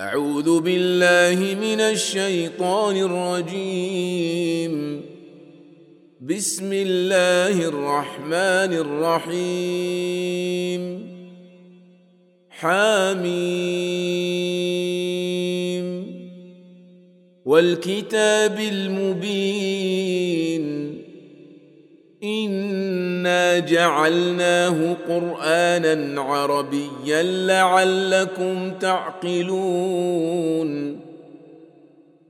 أعوذ بالله من الشيطان الرجيم. بسم الله الرحمن الرحيم. حاميم والكتاب المبين. انا جعلناه قرانا عربيا لعلكم تعقلون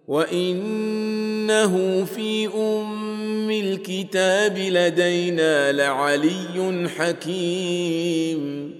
وانه في ام الكتاب لدينا لعلي حكيم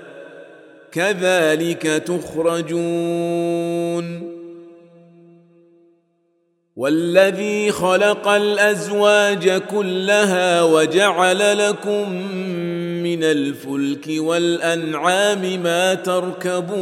كذلك تخرجون. والذي خلق الأزواج كلها وجعل لكم من الفلك والأنعام ما تركبون.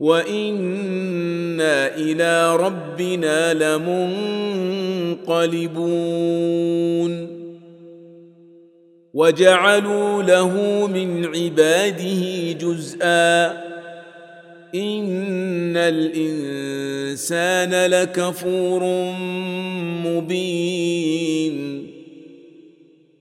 وأنا إلى ربنا لمنقلبون وجعلوا له من عباده جزءا ان الانسان لكفور مبين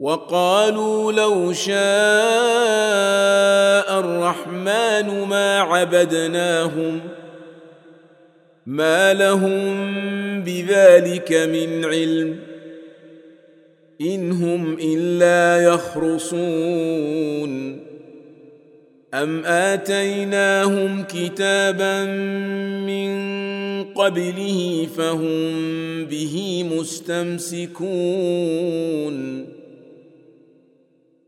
وقالوا لو شاء الرحمن ما عبدناهم ما لهم بذلك من علم إن هم إلا يخرصون. أم آتيناهم كتابا من قبله فهم به مستمسكون.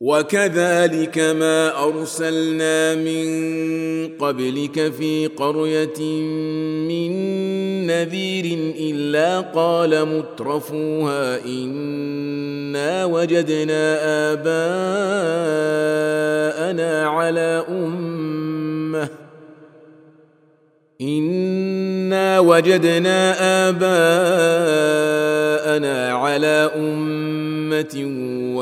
وكذلك ما أرسلنا من قبلك في قرية من نذير إلا قال مترفوها إنا وجدنا آباءنا على أمة إنا وجدنا آباءنا على أمة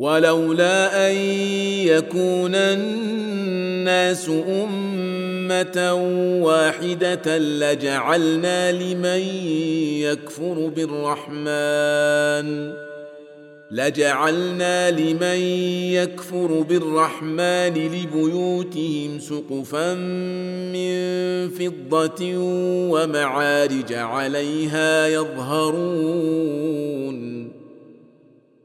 ولولا أن يكون الناس أمة واحدة لجعلنا لمن يكفر بالرحمن لجعلنا لمن يكفر بالرحمن لبيوتهم سقفا من فضة ومعارج عليها يظهرون.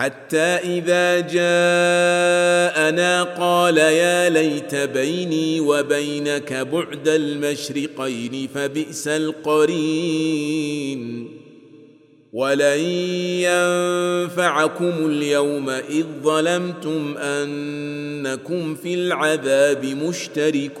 حتى إذا جاءنا قال يا ليت بيني وبينك بعد المشرقين فبئس القرين. ولن ينفعكم اليوم إذ ظلمتم أنكم في العذاب مشتركون.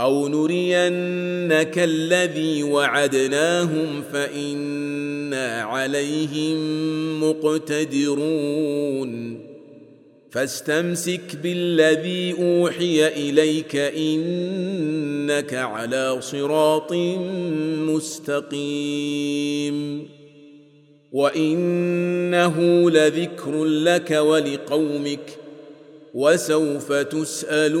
أو نرينك الذي وعدناهم فإنا عليهم مقتدرون. فاستمسك بالذي أوحي إليك إنك على صراط مستقيم. وإنه لذكر لك ولقومك وسوف تسألون.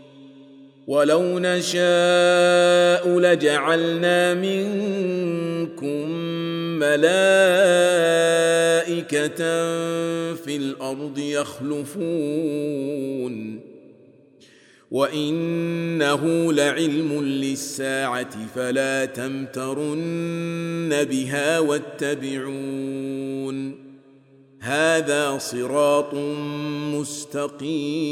ولو نشاء لجعلنا منكم ملائكه في الأرض يخلفون وانه لعلم للساعه فلا تمترن بها واتبعون هذا صراط مستقيم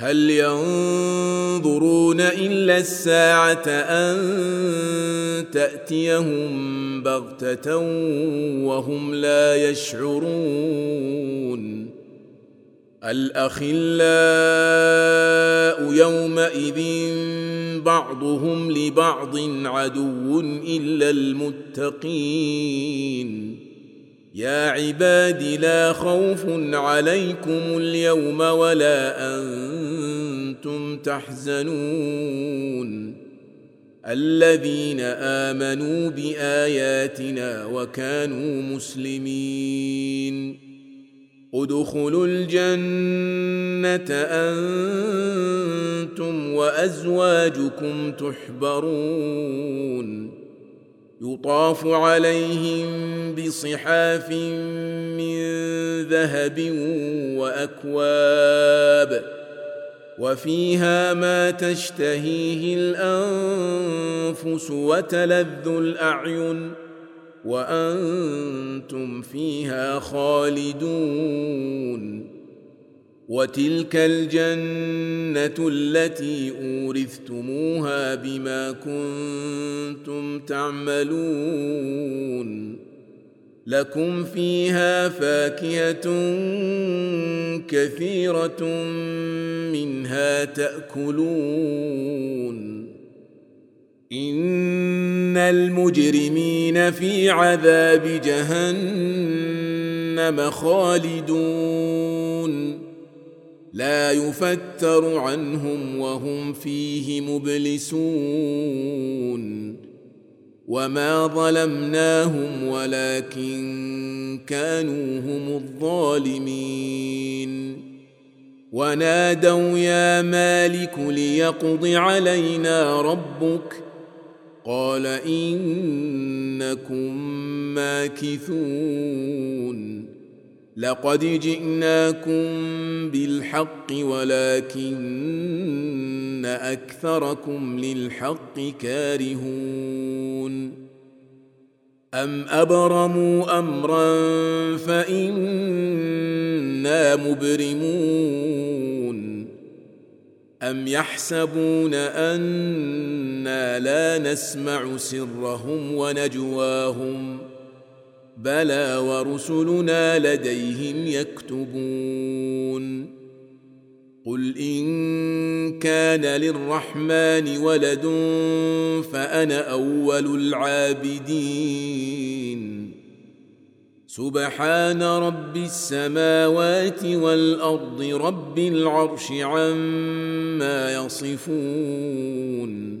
هل ينظرون إلا الساعة أن تأتيهم بغتة وهم لا يشعرون؟ الأخلاء يومئذ بعضهم لبعض عدو إلا المتقين. يا عباد لا خوف عليكم اليوم ولا أنتم تحزنون. الذين آمنوا بآياتنا وكانوا مسلمين. ادخلوا الجنة أنتم وأزواجكم تحبرون. يطاف عليهم بصحاف من ذهب وأكواب. وفيها ما تشتهيه الأنفس وتلذ الأعين وأنتم فيها خالدون. وتلك الجنة التي أورثتموها بما كنتم تعملون. لكم فيها فاكهه كثيره منها تاكلون ان المجرمين في عذاب جهنم خالدون لا يفتر عنهم وهم فيه مبلسون وما ظلمناهم ولكن كانوا هم الظالمين ونادوا يا مالك ليقض علينا ربك قال انكم ماكثون لقد جئناكم بالحق ولكن أكثركم للحق كارهون. أم أبرموا أمرا فإنا مبرمون. أم يحسبون أنا لا نسمع سرهم ونجواهم. بلى ورسلنا لديهم يكتبون. قل إن كان للرحمن ولد فأنا أول العابدين. سبحان رب السماوات والأرض رب العرش عما يصفون.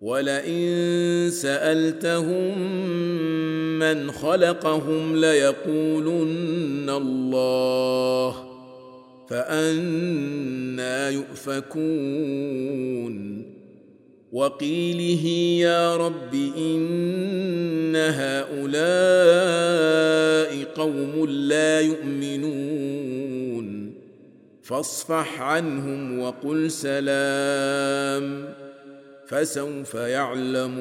ولئن سألتهم من خلقهم ليقولن الله فأنا يؤفكون. وقيله يا رب إن هؤلاء قوم لا يؤمنون. فاصفح عنهم وقل سلام. فسوف يعلمون.